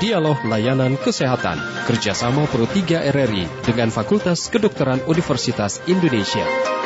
Dialog Layanan Kesehatan kerjasama Pro 3 RRI dengan Fakultas Kedokteran Universitas Indonesia.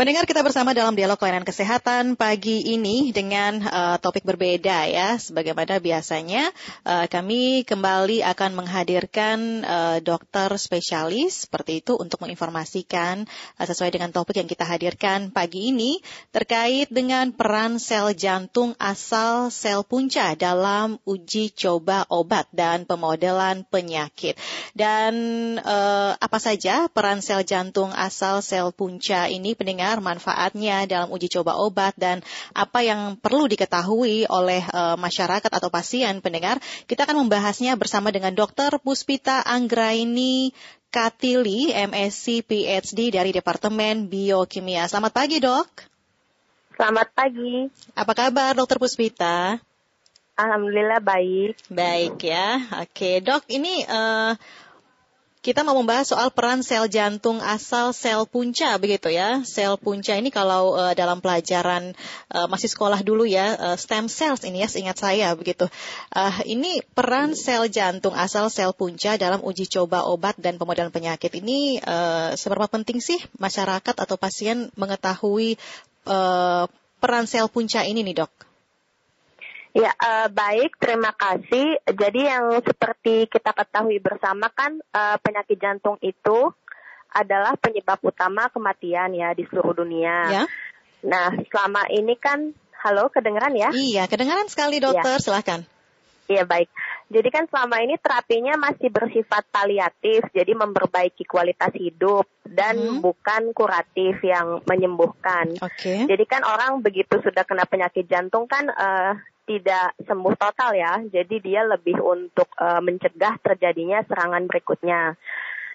Pendengar kita bersama dalam dialog layanan kesehatan pagi ini dengan uh, topik berbeda ya. Sebagaimana biasanya uh, kami kembali akan menghadirkan uh, dokter spesialis seperti itu untuk menginformasikan uh, sesuai dengan topik yang kita hadirkan pagi ini terkait dengan peran sel jantung asal sel punca dalam uji coba obat dan pemodelan penyakit. Dan uh, apa saja peran sel jantung asal sel punca ini pendengar manfaatnya dalam uji coba obat dan apa yang perlu diketahui oleh uh, masyarakat atau pasien pendengar. Kita akan membahasnya bersama dengan Dr. Puspita Anggraini Katili, MSc PhD dari Departemen Biokimia. Selamat pagi, Dok. Selamat pagi. Apa kabar, Dokter Puspita? Alhamdulillah baik. Baik ya. Oke, Dok, ini uh, kita mau membahas soal peran sel jantung asal sel punca begitu ya. Sel punca ini kalau uh, dalam pelajaran uh, masih sekolah dulu ya uh, stem cells ini ya seingat saya begitu. Uh, ini peran sel jantung asal sel punca dalam uji coba obat dan pemodelan penyakit ini uh, seberapa penting sih masyarakat atau pasien mengetahui uh, peran sel punca ini nih, Dok? Ya, uh, baik. Terima kasih. Jadi yang seperti kita ketahui bersama kan uh, penyakit jantung itu adalah penyebab utama kematian ya di seluruh dunia. Ya. Nah, selama ini kan, halo, kedengeran ya? Iya, kedengeran sekali dokter. Ya. Silahkan. Iya baik. Jadi kan selama ini terapinya masih bersifat paliatif, jadi memperbaiki kualitas hidup dan hmm. bukan kuratif yang menyembuhkan. Oke. Okay. Jadi kan orang begitu sudah kena penyakit jantung kan uh, tidak sembuh total ya. Jadi dia lebih untuk uh, mencegah terjadinya serangan berikutnya.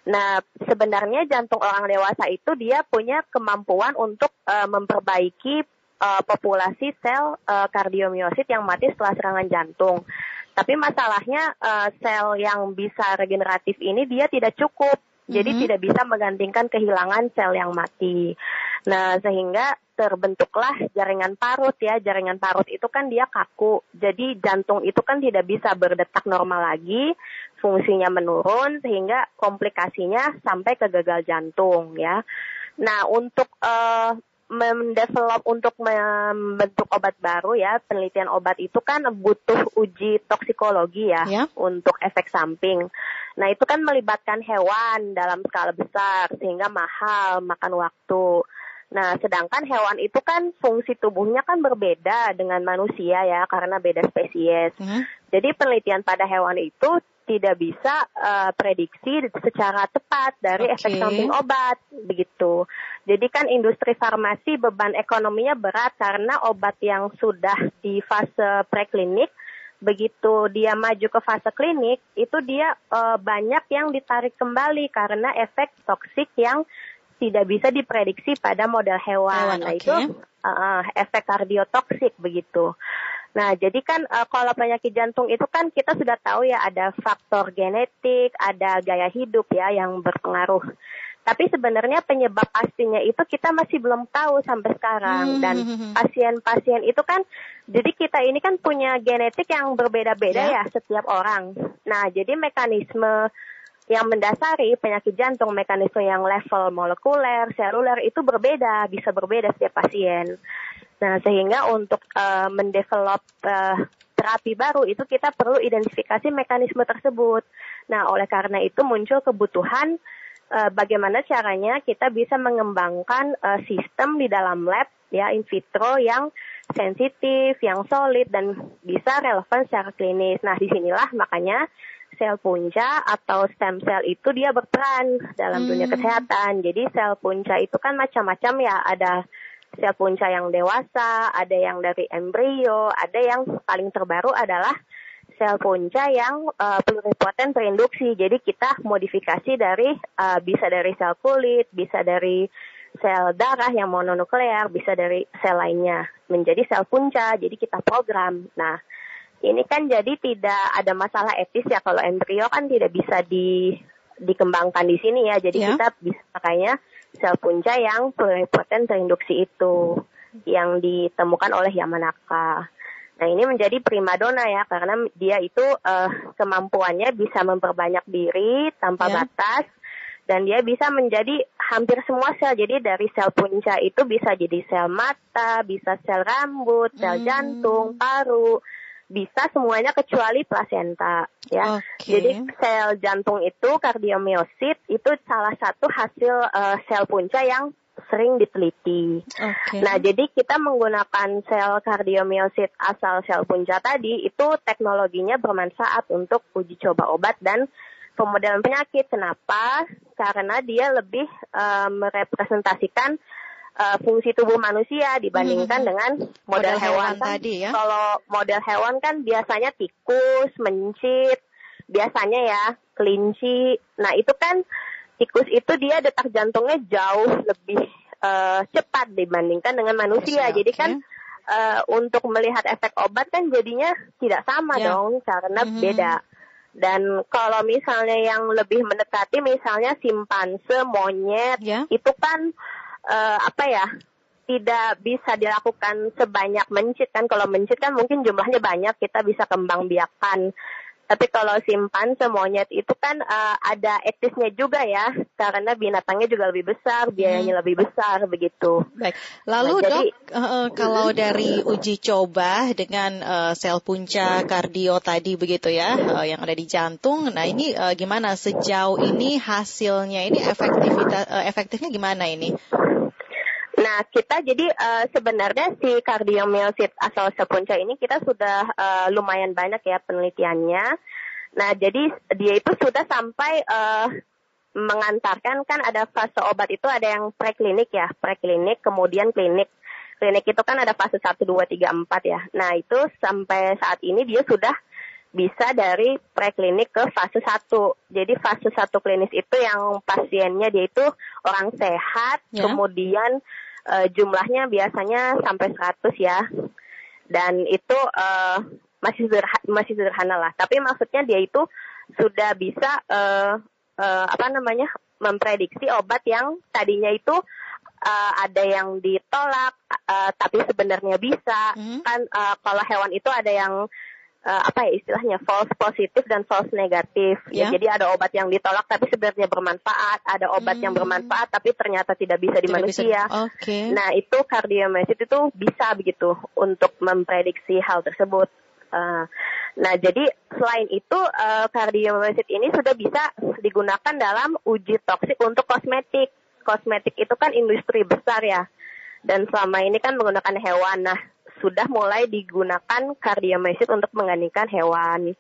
Nah, sebenarnya jantung orang dewasa itu dia punya kemampuan untuk uh, memperbaiki uh, populasi sel uh, kardiomiosit yang mati setelah serangan jantung. Tapi masalahnya uh, sel yang bisa regeneratif ini dia tidak cukup. Jadi mm -hmm. tidak bisa menggantikan kehilangan sel yang mati. Nah, sehingga terbentuklah jaringan parut ya. Jaringan parut itu kan dia kaku. Jadi jantung itu kan tidak bisa berdetak normal lagi, fungsinya menurun sehingga komplikasinya sampai ke gagal jantung ya. Nah, untuk uh, mendevelop untuk membentuk obat baru ya, penelitian obat itu kan butuh uji toksikologi ya, ya untuk efek samping. Nah, itu kan melibatkan hewan dalam skala besar sehingga mahal, makan waktu. Nah, sedangkan hewan itu kan fungsi tubuhnya kan berbeda dengan manusia ya karena beda spesies. Hmm. Jadi penelitian pada hewan itu tidak bisa uh, prediksi secara tepat dari okay. efek samping obat begitu. Jadi kan industri farmasi beban ekonominya berat karena obat yang sudah di fase preklinik begitu dia maju ke fase klinik itu dia uh, banyak yang ditarik kembali karena efek toksik yang tidak bisa diprediksi pada model hewan. hewan nah okay. itu uh, efek kardiotoksik begitu. Nah, jadi kan uh, kalau penyakit jantung itu kan kita sudah tahu ya ada faktor genetik, ada gaya hidup ya yang berpengaruh. Tapi sebenarnya penyebab pastinya itu kita masih belum tahu sampai sekarang hmm. dan hmm, hmm. pasien-pasien itu kan jadi kita ini kan punya genetik yang berbeda-beda yeah. ya setiap orang. Nah, jadi mekanisme yang mendasari penyakit jantung mekanisme yang level molekuler, seluler itu berbeda, bisa berbeda setiap pasien. Nah, sehingga untuk uh, mendevelop uh, terapi baru itu kita perlu identifikasi mekanisme tersebut. Nah, oleh karena itu muncul kebutuhan uh, bagaimana caranya kita bisa mengembangkan uh, sistem di dalam lab ya in vitro yang sensitif, yang solid dan bisa relevan secara klinis. Nah, di sinilah makanya sel punca atau stem cell itu dia berperan dalam hmm. dunia kesehatan. Jadi sel punca itu kan macam-macam ya, ada sel punca yang dewasa, ada yang dari embrio, ada yang paling terbaru adalah sel punca yang uh, pluripoten terinduksi. Jadi kita modifikasi dari uh, bisa dari sel kulit, bisa dari sel darah yang mononuklear, bisa dari sel lainnya menjadi sel punca. Jadi kita program. Nah, ini kan jadi tidak ada masalah etis ya kalau embrio kan tidak bisa di dikembangkan di sini ya. Jadi yeah. kita bisa makanya sel punca yang pluripotent terinduksi itu yang ditemukan oleh Yamanaka. Nah ini menjadi primadona ya karena dia itu uh, kemampuannya bisa memperbanyak diri tanpa yeah. batas dan dia bisa menjadi hampir semua sel. Jadi dari sel punca itu bisa jadi sel mata, bisa sel rambut, sel hmm. jantung, paru, bisa semuanya kecuali plasenta ya. Okay. Jadi sel jantung itu kardiomiosit itu salah satu hasil uh, sel punca yang sering diteliti. Okay. Nah, jadi kita menggunakan sel kardiomiosit asal sel punca tadi itu teknologinya bermanfaat untuk uji coba obat dan pemodelan penyakit. Kenapa? Karena dia lebih uh, merepresentasikan uh, fungsi tubuh manusia dibandingkan hmm. dengan model, model hewan, hewan kan. Tadi ya. Kalau model hewan kan biasanya tikus, mencit, biasanya ya kelinci. Nah, itu kan tikus itu dia detak jantungnya jauh lebih uh, cepat dibandingkan dengan manusia. Okay, Jadi kan uh, untuk melihat efek obat kan jadinya tidak sama yeah. dong karena mm -hmm. beda. Dan kalau misalnya yang lebih mendekati misalnya simpanse, monyet, yeah. itu kan uh, apa ya? tidak bisa dilakukan sebanyak mencit kan kalau mencit kan mungkin jumlahnya banyak kita bisa kembang biakan tapi kalau simpan semonyet itu kan uh, ada etisnya juga ya, karena binatangnya juga lebih besar, biayanya hmm. lebih besar begitu. Baik. Lalu nah, dok, jadi, uh, kalau dari uji coba dengan uh, sel punca kardio tadi begitu ya, uh, yang ada di jantung, nah ini uh, gimana sejauh ini hasilnya ini efektivitas uh, efektifnya gimana ini? Nah, kita jadi uh, sebenarnya si kardiomyosit asal sepunca ini kita sudah uh, lumayan banyak ya penelitiannya. Nah, jadi dia itu sudah sampai uh, mengantarkan kan ada fase obat itu ada yang preklinik ya, preklinik kemudian klinik. Klinik itu kan ada fase 1 2 3 4 ya. Nah, itu sampai saat ini dia sudah bisa dari preklinik ke fase 1. Jadi fase 1 klinis itu yang pasiennya dia itu orang sehat, yeah. kemudian uh, jumlahnya biasanya sampai 100 ya. Dan itu uh, masih sederhana, masih sederhana lah. Tapi maksudnya dia itu sudah bisa uh, uh, apa namanya memprediksi obat yang tadinya itu uh, ada yang ditolak uh, tapi sebenarnya bisa. Hmm. Kan uh, kalau hewan itu ada yang uh, apa ya istilahnya false positif dan false negatif. Yeah. Ya, jadi ada obat yang ditolak tapi sebenarnya bermanfaat, ada obat hmm. yang bermanfaat tapi ternyata tidak bisa di tidak manusia. Bisa. Okay. Nah, itu kardiomyosit itu bisa begitu untuk memprediksi hal tersebut. Uh, nah, jadi selain itu uh, kardiomyosit ini sudah bisa digunakan dalam uji toksik untuk kosmetik. Kosmetik itu kan industri besar ya. Dan selama ini kan menggunakan hewan. Nah, sudah mulai digunakan kardiomyosit untuk menggantikan hewan.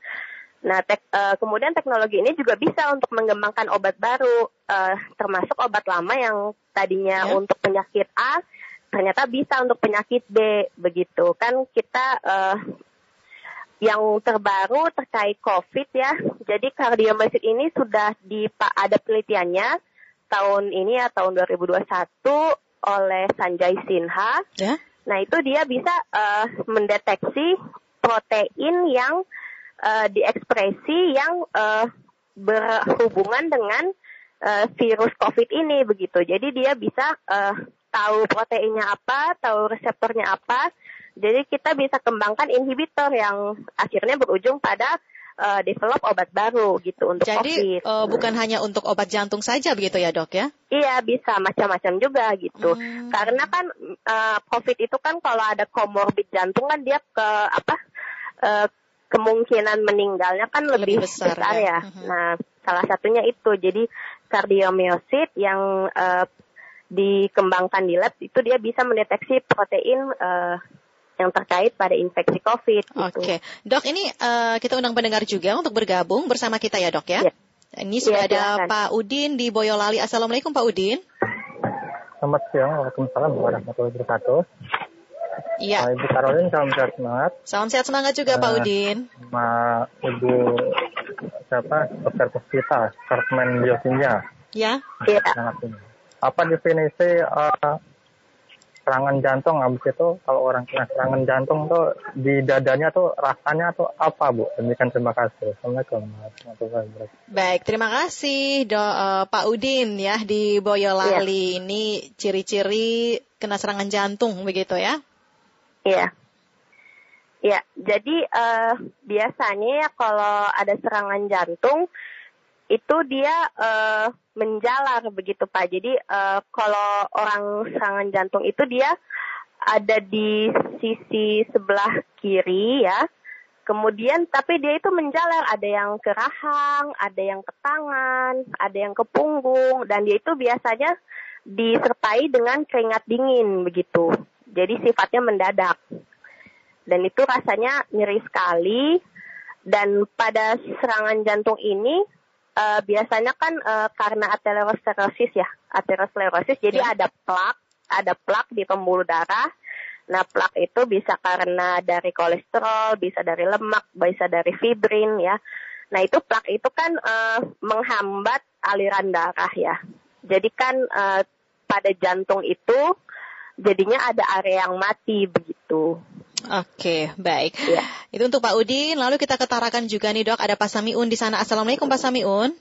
Nah, tek, uh, kemudian teknologi ini juga bisa untuk mengembangkan obat baru, uh, termasuk obat lama yang tadinya ya. untuk penyakit A, ternyata bisa untuk penyakit B, begitu. Kan kita uh, yang terbaru terkait COVID ya, jadi kardiomyosit ini sudah di ada penelitiannya tahun ini ya tahun 2021 oleh Sanjay Sinha. Ya. Nah, itu dia bisa uh, mendeteksi protein yang uh, diekspresi yang uh, berhubungan dengan uh, virus COVID ini begitu. Jadi dia bisa uh, tahu proteinnya apa, tahu reseptornya apa. Jadi kita bisa kembangkan inhibitor yang akhirnya berujung pada uh, develop obat baru gitu untuk Jadi, COVID. Jadi uh, bukan hanya untuk obat jantung saja begitu ya dok ya? Iya bisa macam-macam juga gitu. Hmm. Karena kan uh, COVID itu kan kalau ada komorbid jantung kan dia ke apa uh, kemungkinan meninggalnya kan lebih, lebih besar, besar ya. ya. Hmm. Nah salah satunya itu jadi kardiomyosit yang uh, dikembangkan di lab itu dia bisa mendeteksi protein uh, yang terkait pada infeksi COVID. Gitu. Oke, okay. dok ini uh, kita undang pendengar juga untuk bergabung bersama kita ya dok ya. ya. Ini sudah ya, ada silakan. Pak Udin di Boyolali. Assalamualaikum Pak Udin. Selamat siang, Waalaikumsalam warahmatullahi wabarakatuh. Iya. Uh, Ibu Karolin, salam sehat semangat. Salam sehat semangat juga uh, Pak Udin. Ma Ibu siapa? Dokter Puspita, Departemen Biokimia. Ya. Iya. Apa definisi uh, serangan jantung habis itu kalau orang kena serangan jantung tuh di dadanya tuh rasanya tuh apa Bu? Demikian terima kasih. Assalamualaikum warahmatullahi wabarakatuh. Baik, terima kasih do, uh, Pak Udin ya di Boyolali. Ya. Ini ciri-ciri kena serangan jantung begitu ya? Iya. Ya, jadi uh, biasanya ya kalau ada serangan jantung itu dia uh, menjalar begitu Pak. Jadi uh, kalau orang serangan jantung itu dia ada di sisi sebelah kiri ya. Kemudian tapi dia itu menjalar, ada yang ke rahang, ada yang ke tangan, ada yang ke punggung dan dia itu biasanya disertai dengan keringat dingin begitu. Jadi sifatnya mendadak dan itu rasanya nyeri sekali dan pada serangan jantung ini uh, biasanya kan uh, karena aterosklerosis ya aterosklerosis jadi ya. ada plak ada plak di pembuluh darah. Nah plak itu bisa karena dari kolesterol bisa dari lemak bisa dari fibrin ya. Nah itu plak itu kan uh, menghambat aliran darah ya. Jadi kan uh, pada jantung itu jadinya ada area yang mati begitu Oke, baik. Ya. Itu untuk Pak Udin. Lalu kita ketarakan juga nih dok, ada Pak Samiun di sana. Assalamualaikum Pak Samiun.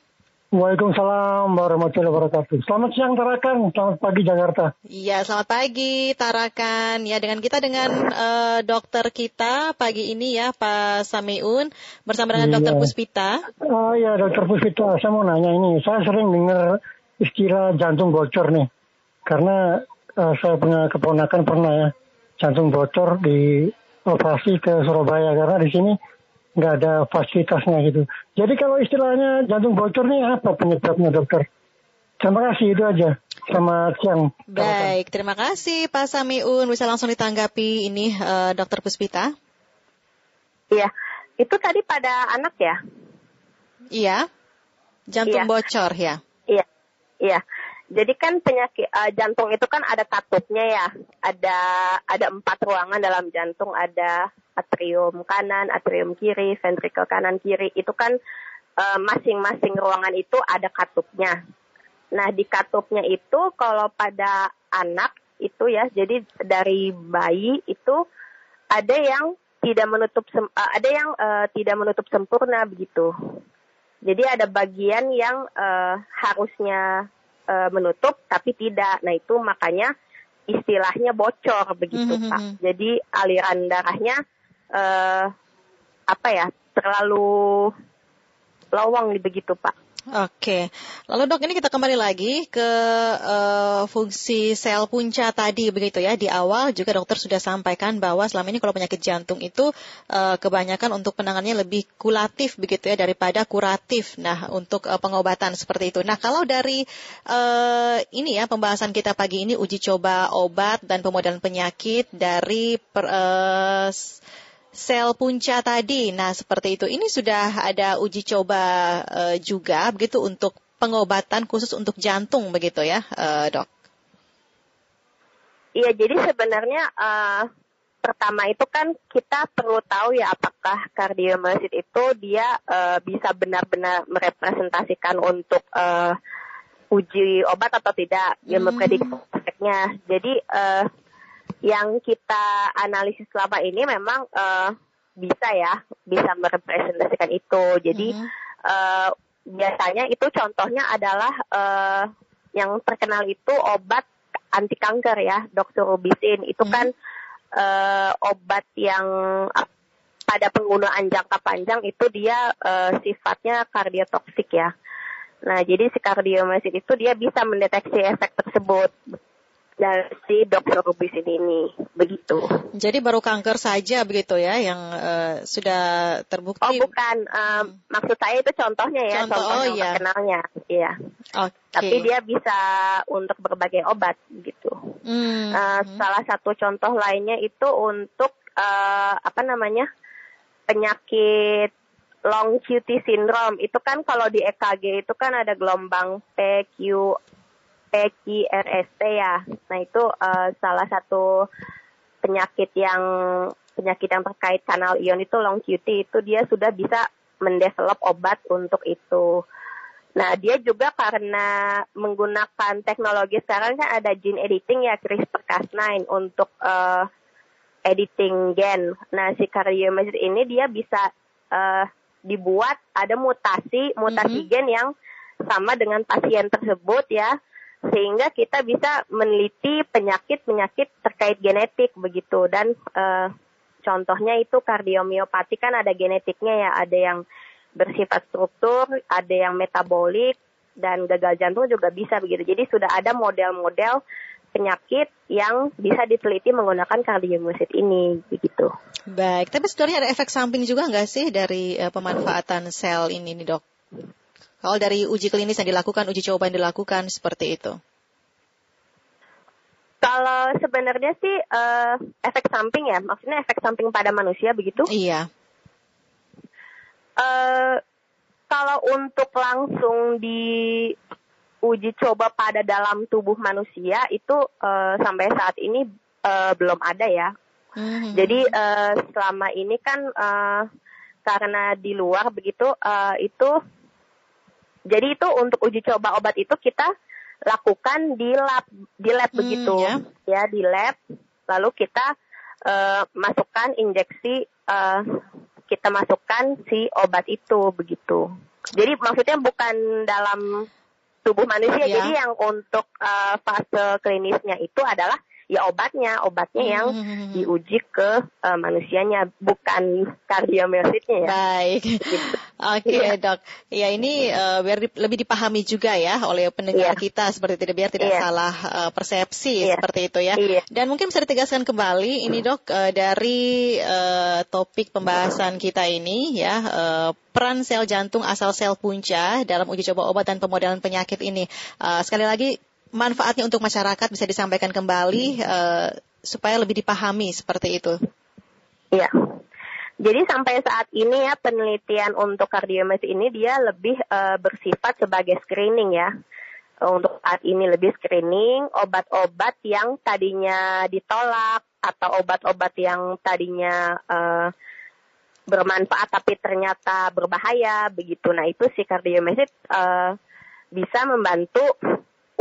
Waalaikumsalam warahmatullahi wabarakatuh. Selamat siang Tarakan, selamat pagi Jakarta. Iya, selamat pagi Tarakan. Ya, dengan kita dengan uh, dokter kita pagi ini ya Pak Samiun bersama dengan iya. dokter Puspita. Oh ya, dokter Puspita, saya mau nanya ini. Saya sering dengar istilah jantung bocor nih. Karena uh, saya punya keponakan pernah ya jantung bocor di operasi ke Surabaya karena di sini nggak ada fasilitasnya gitu. Jadi kalau istilahnya jantung bocor ini apa penyebabnya dokter? Terima kasih itu aja. Selamat siang. Baik, terima kasih Pak Samiun. Bisa langsung ditanggapi ini uh, Dokter Puspita. Iya, itu tadi pada anak ya? Iya, jantung iya. bocor ya. Iya, iya. Jadi kan penyakit uh, jantung itu kan ada katupnya ya. Ada ada empat ruangan dalam jantung. Ada atrium kanan, atrium kiri, ventrikel kanan kiri. Itu kan eh, masing-masing ruangan itu ada katupnya. Nah di katupnya itu kalau pada anak itu ya, jadi dari bayi itu ada yang tidak menutup uh, ada yang uh, tidak menutup sempurna begitu. Jadi ada bagian yang uh, harusnya e, menutup tapi tidak. Nah itu makanya istilahnya bocor begitu mm -hmm. Pak. Jadi aliran darahnya e, apa ya terlalu lowong begitu Pak. Oke, lalu dok ini kita kembali lagi ke uh, fungsi sel punca tadi begitu ya di awal juga dokter sudah sampaikan bahwa selama ini kalau penyakit jantung itu uh, kebanyakan untuk penanganannya lebih kulatif begitu ya daripada kuratif. Nah untuk uh, pengobatan seperti itu. Nah kalau dari uh, ini ya pembahasan kita pagi ini uji coba obat dan pemodelan penyakit dari per, uh, sel punca tadi. Nah, seperti itu. Ini sudah ada uji coba uh, juga begitu untuk pengobatan khusus untuk jantung begitu ya, uh, Dok. Iya, jadi sebenarnya uh, pertama itu kan kita perlu tahu ya apakah kardiomyosit itu dia uh, bisa benar-benar merepresentasikan untuk uh, uji obat atau tidak, hmm. memprediksi efeknya. Jadi uh, yang kita analisis selama ini memang uh, bisa ya bisa merepresentasikan itu. Jadi mm -hmm. uh, biasanya itu contohnya adalah uh, yang terkenal itu obat anti kanker ya, doxorubicin. Itu mm -hmm. kan uh, obat yang pada penggunaan jangka panjang itu dia uh, sifatnya kardiotoksik ya. Nah, jadi si kardiomyosin itu dia bisa mendeteksi efek tersebut dari dokter Rubisin ini begitu. Jadi baru kanker saja begitu ya yang uh, sudah terbukti? Oh bukan, um, maksud saya itu contohnya ya, contoh, contoh oh, yang iya. terkenalnya, iya. Okay. Tapi dia bisa untuk berbagai obat gitu. Hmm. Uh, salah satu contoh lainnya itu untuk uh, apa namanya penyakit long QT syndrome itu kan kalau di EKG itu kan ada gelombang PQ PQRST ya. Nah itu uh, salah satu penyakit yang penyakit yang terkait kanal ion itu long QT itu dia sudah bisa mendevelop obat untuk itu. Nah dia juga karena menggunakan teknologi sekarang kan ada gene editing ya CRISPR-Cas9 untuk uh, editing gen. Nah si cardiomyocyte ini dia bisa uh, dibuat ada mutasi mutasi mm -hmm. gen yang sama dengan pasien tersebut ya sehingga kita bisa meneliti penyakit-penyakit terkait genetik begitu dan uh, contohnya itu kardiomiopati kan ada genetiknya ya, ada yang bersifat struktur, ada yang metabolik, dan gagal jantung juga bisa begitu. Jadi sudah ada model-model penyakit yang bisa diteliti menggunakan kardiomyosit ini begitu. Baik, tapi sebenarnya ada efek samping juga nggak sih dari uh, pemanfaatan sel ini nih dok? Kalau dari uji klinis yang dilakukan, uji coba yang dilakukan seperti itu. Kalau sebenarnya sih uh, efek samping ya, maksudnya efek samping pada manusia begitu? Iya. Uh, kalau untuk langsung di uji coba pada dalam tubuh manusia itu uh, sampai saat ini uh, belum ada ya. Mm-hmm. Jadi uh, selama ini kan uh, karena di luar begitu uh, itu jadi itu untuk uji coba obat itu kita lakukan di lab di lab hmm, begitu yeah. ya di lab lalu kita uh, masukkan injeksi uh, kita masukkan si obat itu begitu jadi maksudnya bukan dalam tubuh manusia yeah. jadi yang untuk uh, fase klinisnya itu adalah ya obatnya, obatnya yang hmm. diuji ke uh, manusianya, bukan kardiomiositnya ya. Baik. Gitu. Oke okay, iya. dok. Ya ini uh, biar di, lebih dipahami juga ya oleh pendengar yeah. kita seperti tidak biar tidak yeah. salah uh, persepsi yeah. seperti itu ya. Yeah. Dan mungkin bisa ditegaskan kembali ini dok uh, dari uh, topik pembahasan kita ini ya. Uh, peran sel jantung asal sel punca dalam uji coba obat dan pemodelan penyakit ini. Uh, sekali lagi manfaatnya untuk masyarakat bisa disampaikan kembali uh, supaya lebih dipahami seperti itu. Iya. Jadi sampai saat ini ya penelitian untuk kardiomesis ini dia lebih uh, bersifat sebagai screening ya. Untuk saat ini lebih screening obat-obat yang tadinya ditolak atau obat-obat yang tadinya uh, bermanfaat tapi ternyata berbahaya begitu. Nah itu si kardiomesis uh, bisa membantu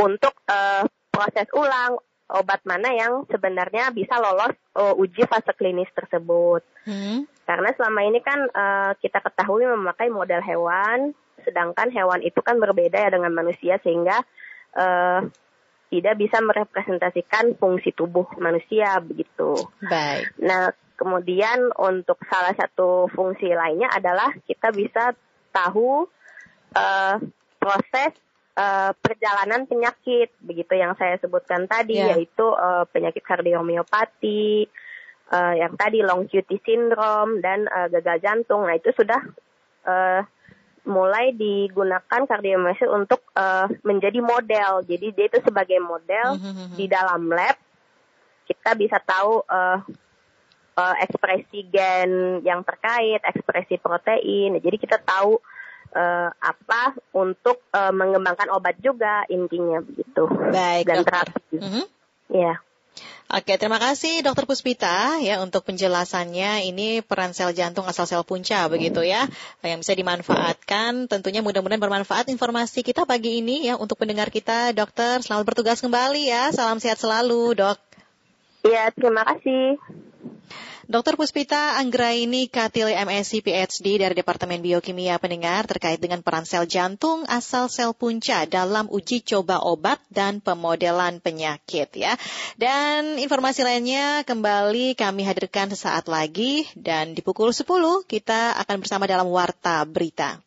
untuk uh, proses ulang obat mana yang sebenarnya bisa lolos uh, uji fase klinis tersebut. Hmm. Karena selama ini kan uh, kita ketahui memakai model hewan, sedangkan hewan itu kan berbeda ya dengan manusia sehingga uh, tidak bisa merepresentasikan fungsi tubuh manusia begitu. Baik. Nah, kemudian untuk salah satu fungsi lainnya adalah kita bisa tahu uh, proses uh, perjalanan penyakit begitu yang saya sebutkan tadi yeah. yaitu uh, penyakit kardiomiopati uh, yang tadi long QT syndrome dan uh, gagal jantung. Nah, itu sudah uh, mulai digunakan kardiomiopati untuk uh, menjadi model. Jadi dia itu sebagai model mm-hmm. di dalam lab kita bisa tahu uh, uh, ekspresi gen yang terkait, ekspresi protein. Jadi kita tahu uh, apa untuk uh, mengembangkan obat juga intinya begitu. Baik, dan terapi. Mm -hmm. Ya. Oke, terima kasih Dokter Puspita ya untuk penjelasannya. Ini peran sel jantung asal sel punca begitu ya, yang bisa dimanfaatkan. Tentunya mudah-mudahan bermanfaat informasi kita pagi ini ya untuk pendengar kita. Dokter, selamat bertugas kembali ya. Salam sehat selalu, Dok. Iya, terima kasih. Dr. Puspita Anggraini Katili MSc PhD dari Departemen Biokimia Pendengar terkait dengan peran sel jantung asal sel punca dalam uji coba obat dan pemodelan penyakit ya. Dan informasi lainnya kembali kami hadirkan sesaat lagi dan di pukul 10 kita akan bersama dalam Warta Berita.